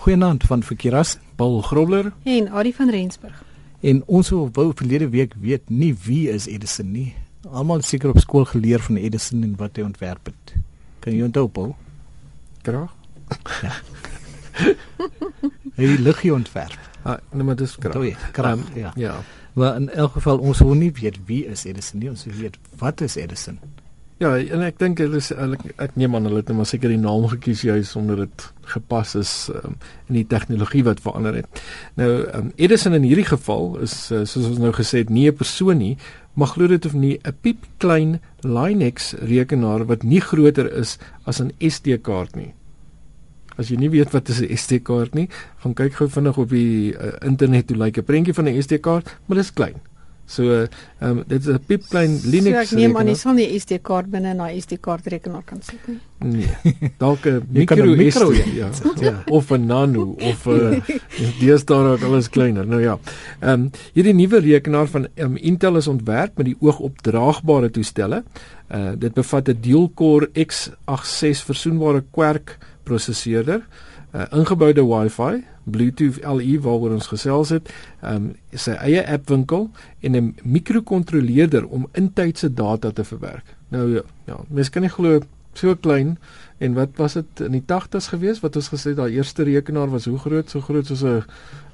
Goeienaand van Verkeeras, Paul Grobler en Adie van Rensburg. En ons wou verlede week weet nie wie is Edison nie. Almal seker op skool geleer van Edison en wat hy ontwerp het. Kan jy onthou, Paul? Graag. Ja. hy het liggie ontwerp. Ah, nee, maar dis graag. Graag, um, ja. Ja. Maar in elk geval ons wil nie weet wie is Edison nie, ons wil weet wat is Edison? Ja, en ek dink hulle is ek, ek neem aan hulle het net maar seker die naam gekies juis omdat dit gepas is um, in die tegnologie wat verander het. Nou um, Edison in hierdie geval is uh, soos ons nou gesê het nie 'n persoon nie, maar glo dit of nie 'n piep klein Linux rekenaar wat nie groter is as 'n SD-kaart nie. As jy nie weet wat 'n SD-kaart nie, gaan kyk gou vinnig op die uh, internet hoe lyk 'n prentjie van 'n SD-kaart, maar dit is klein. So ehm um, dit is 'n piepklein Linux. So ek neem aan jy sal nie SD kaart binne na SD kaart rekenaar kan sit nie. Nee. Dalk 'n micro, micro SD, ja. ja. Of 'n nano of 'n dis daar ook alles kleiner. Nou ja. Ehm um, hierdie nuwe rekenaar van um, Intel is ontwerp met die oog op draagbare toestelle. Uh dit bevat 'n dual-core X86 versoenbare kwerk prosesseerder, 'n uh, ingeboude Wi-Fi Bluetooth LE waaroor ons gesels het, ehm um, sy eie app winkel en 'n mikrokontroleerder om intydse data te verwerk. Nou ja, ja mens kan nie glo so klein en wat was dit in die 80's gewees wat ons gesê daai eerste rekenaar was hoe groot so groot soos 'n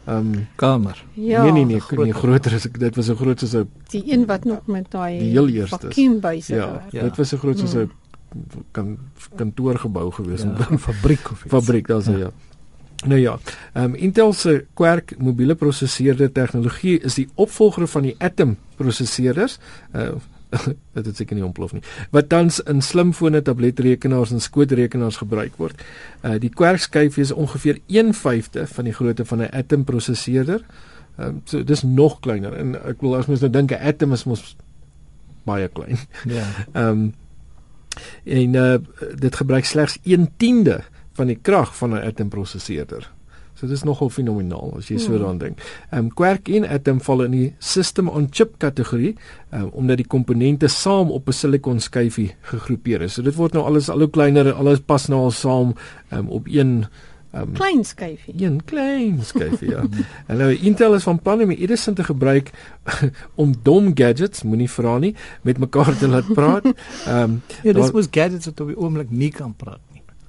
ehm um, kamer. Ja, nee nee nee, groot, nie groter as ek dit was so groot soos 'n die een wat nog met daai die heel eerste. Ja, ja, dit was so groot soos 'n mm. Kan kantoorgebou gewees, 'n ja, fabriek of iets. Fabriek, daar's ja. ja. Nou ja, ehm um, Intel se Quark mobiele prosesseerde tegnologie is die opvolger van die Atom prosesseerders. Uh dit het seker nie ontplof nie. Wat tans in slimfone, tabletrekenaars en skootrekenaars gebruik word. Uh die Quark skyfie is ongeveer 1/5 van die grootte van 'n Atom prosesseerder. Ehm um, so dis nog kleiner en ek wil as mens nou dink 'n Atom is mos baie klein. Ja. Ehm um, en uh dit gebruik slegs 1/10 van die krag van 'n atomprosesseerder. So dis nogal fenomenaal as jy so hmm. daaraan dink. Ehm um, Quark en Atom val in die system on chip kategorie, um, omdat die komponente saam op 'n silikon skyfie gegroepeer is. So dit word nou alles al hoe kleiner, alles pas nou al saam um, op een um, klein skyfie. Een klein skyfie, ja. en nou Intel is van plan om Edison te gebruik om dom gadgets, moenie vra nie, met mekaar te laat praat. Ehm um, ja, dis mos gadgets wat op die oomblik nie kan praat.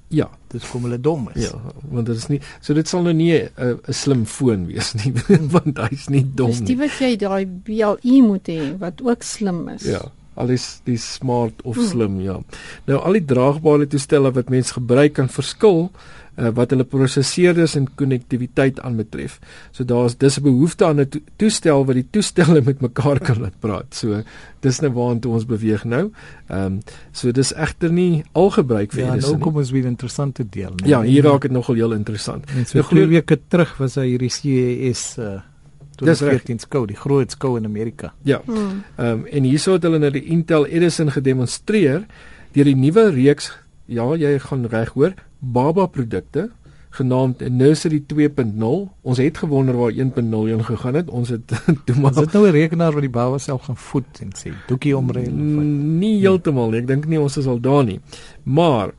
Ja, dis kom hulle dom is. Ja, want dit is nie so dit sal nou nie 'n 'n slim foon wees nie, want hy's nie dom nie. Dis die wat jy daai BLE moet hê wat ook slim is. Ja, alles die smart of hmm. slim, ja. Nou al die draagbare toestelle wat mense gebruik kan verskil uh, wat hulle prosesseerders en konnektiwiteit aanbetref. So daar's dis 'n behoefte aan 'n to toestel wat die toestelle met mekaar kan laat praat. So dis nou waartoe ons beweeg nou. Ehm um, so dis egter nie al gebruik vir ja, Edison. Ja, nou kom ons weer interessante deel. Nee. Ja, hier raak dit nogal heel interessant. So nou, twee weke terug was hy hierdie CES uh Dis regtig skou, die groot skou in Amerika. Ja. Hmm. Ehm mm. um, en hierso het hulle nou die Intel Edison gedemonstreer deur die nuwe reeks ja, jy gaan reg hoor, Baba produkte genaamd Nursery 2.0. Ons het gewonder waar 1.0 heen gegaan het. Ons het toe maar Is dit nou 'n rekenaar wat die baba self gaan voed en sê doekie omreël of wat? Nie heeltemal nie. Ek dink nie ons is al daar nie. Maar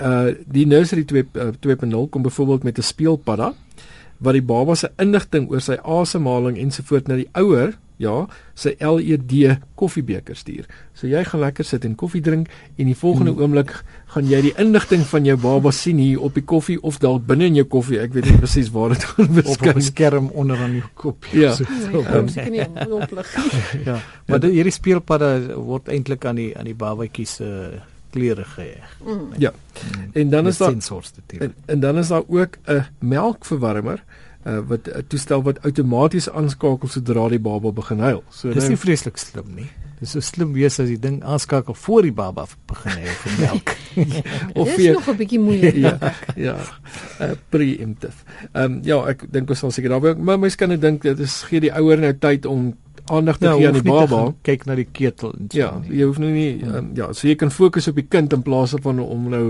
uh die Nursery 2 uh, 2.0 kom byvoorbeeld met 'n speelpadda wat die baba se inligting oor sy asemhaling ensovoorts na die ouer ja, sy LED koffiebeker stuur. So jy gaan lekker sit en koffie drink en die volgende hmm. oomblik gaan jy die inligting van jou baba sien hier op die koffie of dalk binne in jou koffie. Ek weet nie presies waar dit gaan verskyn. Op 'n skerm onder aan die kop. Ja. So, so, um, ja. Maar die, hierdie speelpadde word eintlik aan die aan die babatjie se uh, klere geheg. Mm. Ja. En dan is daar en, en dan is daar ook 'n melkverwarmer uh, wat 'n toestel wat outomaties aanskakel sodra die baba begin huil. So dis nie vreeslik slim nie. Dis so slim wees as die ding aanskakel voor die baba begin huil vir melk. of vir nog 'n bietjie moeilik. ja. Ja. Uh, Preemptive. Ehm um, ja, ek dink ons sal seker daar maar mens kan net dink dit is gee die ouer nou tyd om aandag te ja, gee aan die baba. Kyk na die ketel en so. Ja, jy hoef nou nie um, ja, so jy kan fokus op die kind in plaas van om nou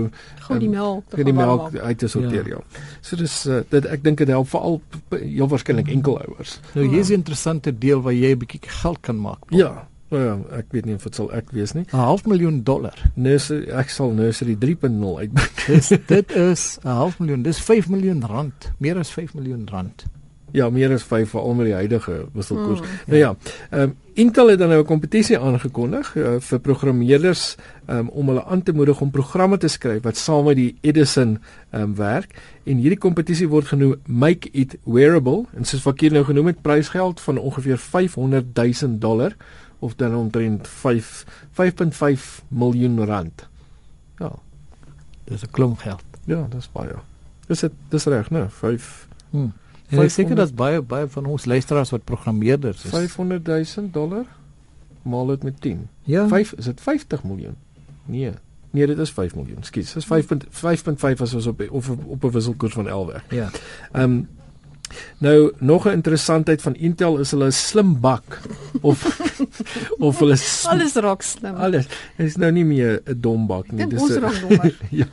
gou die melk te die melk uit te sorteer, ja. ja. So dis uh, dit ek dink dit help veral heel waarskynlik enkel ouers. Nou hier is 'n interessante deel waar jy 'n bietjie geld kan maak. Ja. O ja, ek weet nie of dit sal ek wees nie. 'n half miljoen dollar. Nursery ek sal nursery 3.0 uitbring. Dis dit is 'n half miljoen. Dis 5 miljoen rand. Meer as 5 miljoen rand. Ja, meer as 5 vir al met die huidige wisselkoers. Mm, Nou ja, ehm um, Intel het dan nou 'n kompetisie aangekondig uh, vir programmeerders um, om hulle aan te moedig om programme te skryf wat saam met die Edison ehm um, werk en hierdie kompetisie word genoem Make It Wearable en soos wat hier nou genoem het, prysgeld van ongeveer 500 000 dollar of dan omtrent 5 5.5 miljoen rand. Ja, Dis 'n klomp geld. ja, dis baie. Dis dit dis reg, né? 5 Hm. En ek seker 500 dat baie baie van ons luisteraars wat programmeerders is. 500 000 dollar maal dit met 10. Ja. 5 is dit 50 miljoen? Nee. Nee, dit is 5 miljoen. Skus, dis 5.5.5 as ons op of op 'n wisselkoers van 11 weg. Ja. Ehm um, nou nog 'n interessantheid van Intel is hulle slim bak of of hulle sm- Alles raak slim. alles. Dit is nou nie meer 'n dom bak nie. Dis ons 'n- raak dommer. ja.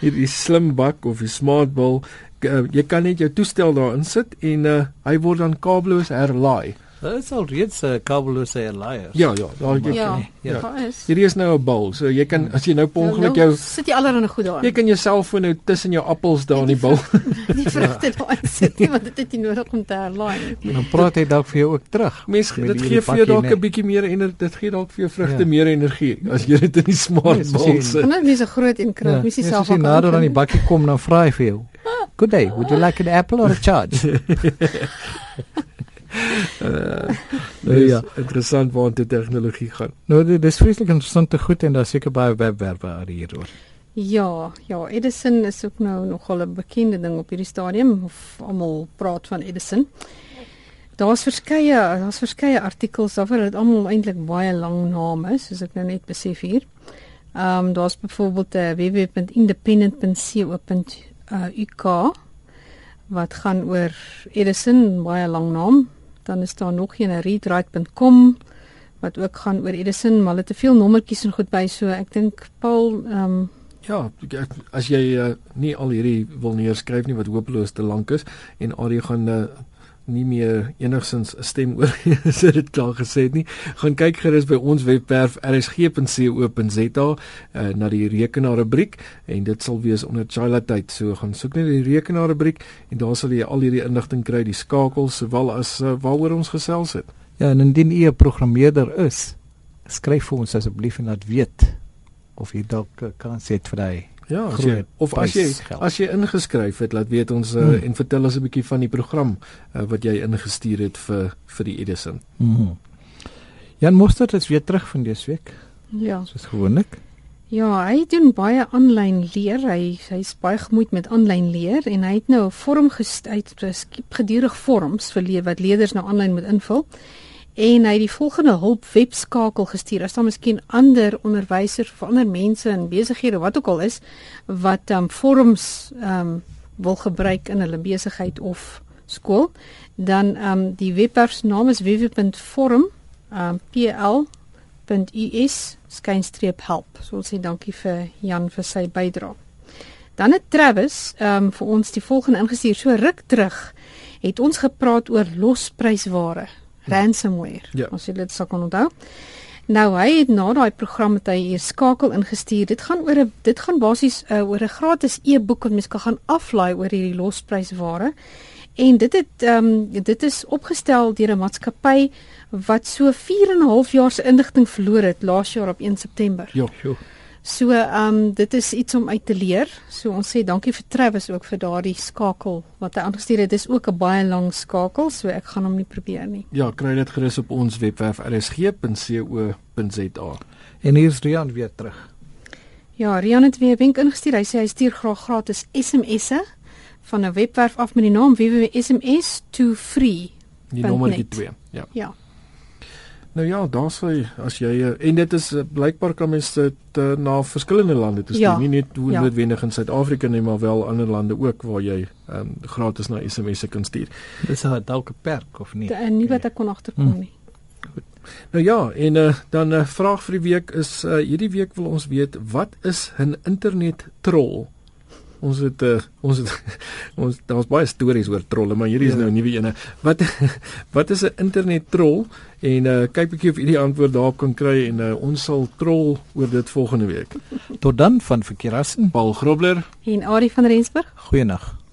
Hierdie slim bak of die smart ball, uh, jy kan net jou toestel daarin sit en uh, hy word dan kabelloos herlaai. Dit is al reeds 'n kabellose herleier. Ja, ja, daar jy Ja, Ja. daar is. Hierdie is nou 'n bal. So jy kan as jy nou per ongeluk Nou jou sit jy allerhande goed daarin. jy kan jou selfoon nou tussen jou appels daar in die bal. die vrugte daarin sit nie want dit het nie nodig om te herlaai nie. Dan praat hy dalk vir jou ook terug. Mens dit die gee vir jou dalk. 'n bietjie meer en dit gee dalk vir jou vrugte Ja. meer energie as jy dit in die smart Yes, bal sit. En nou is 'n groot een kry, Ja, mens ja, self soos jy nader aan die bakkie kom dan vra hy vir jou. Good day. Would you like an apple or a charge? Uh, Nou ja. interessant waar dit tegnologie gaan. nou dit dis vreeslik interessante goed en daar seker baie webwerwe uit hieroor. Ja, ja, Edison is ook nou nogal 'n bekende ding op hierdie stadium of almal praat van Edison. Daar's verskeie daar's verskeie artikels daaroor dat almal eintlik baie lang name, soos ek nou net besef hier. Ehm um, daar's byvoorbeeld uh, www.independent.co.uk wat gaan oor Edison, baie lang naam. Dan is daar nog een readwrite.com wat ook gaan oor Edison, maar hulle het te veel nommertjies en goed by, so ek dink Paul ehm um, Ja, ek- as jy uh, nie al hierdie wil neerskryf nie wat hopeloos te lank is en Arie gaan uh, nie meer enigsins 'n stem oor as dit dit klaar gesê het nie, gaan kyk gerus by ons webwerf rsg.co.za uh, na die rekenaar rubriek en dit sal wees onder Chila tyd. So gaan soek net die rekenaar rubriek en daar sal jy al hierdie inligting kry, die skakels sowel as uh, waaroor ons gesels het. Ja, en indien u 'n programmeerder is, skryf vir ons asseblief en laat weet of jy dalk 'n kans het vir daai. Ja, as jy, of as jy prysgeld. as jy ingeskryf het, laat weet ons uh, Hmm. en vertel ons 'n bietjie van die program uh, wat jy ingestuur het vir vir die Edison. Mhm. Jan Mostert is weer terug van dese week, ja. soos gewoonlik. Ja, hy doen baie aanlyn leer. Hy hy's baie gemoeid met aanlyn leer en hy het nou 'n vorm geskep gedurig vorms vir leer wat leerders nou aanlyn moet invul. En hy het die volgende hulp webskakel gestuur. As daar miskien ander onderwysers of ander mense in besighede wat ook al is wat um vorms um wil gebruik in hulle besigheid of skool, dan um die webwerf se naam is www.forum um pl.us skynstreep help. So ons sê dankie vir Jan vir sy bydrae. Dan het Travis um vir ons die volgende ingestuur. So ruk terug het ons gepraat oor losprysware, ransomware. Ja. As jy dit sou kan onthou. Nou hy het na daai program het hy hier skakel ingestuur. Dit gaan oor 'n dit gaan basies uh, oor 'n gratis e-boek wat mens kan gaan aflaai oor hierdie losprysware. En dit het ehm um, dit is opgestel deur 'n maatskappy wat so 4 en 'n half jaar se inligting verloor het laas jaar op 1 September. Ja. So ehm um, dit is iets om uit te leer. So ons sê dankie vir Travis ook vir daardie skakel wat hy aangestuur het. Dit is ook 'n baie lang skakel, so ek gaan hom nie probeer nie. Ja, kry dit gerus op ons webwerf rsg.co.za. En hier's Rian weer terug. Ja, Rian het weer 'n wenk ingestuur. Hy sê hy stuur graag gratis SMS'e van 'n webwerf af met die naam www.sms2free. Die net. 2. Ja. Ja. Nou ja, daar's hy as jy uh, en dit is uh, blykbaar kan mens dit uh, na verskillende lande toe stuur, Ja. nie net Ja. noodwendig in Suid-Afrika nie, maar wel ander lande ook waar jy um, gratis na SMS'e kan stuur. Dis 'n dalk 'n perk of nie? Nee. Nie wat ek kon agterkom Hmm. nie. Nou ja, en uh, dan 'n uh, vraag vir die week is uh, hierdie week wil ons weet wat is 'n internet troll? Ons het uh, ons het ons daar's baie stories oor trolle, maar hierdie is ja. nou 'n nuwe ene. Wat wat is 'n internet troll? En uh, kyk bietjie of u die antwoord daarop kan kry en uh, ons sal troll oor dit volgende week. Tot dan van Verkeerassen, Paul Grobler en Ari van Rensburg. Goeienaand.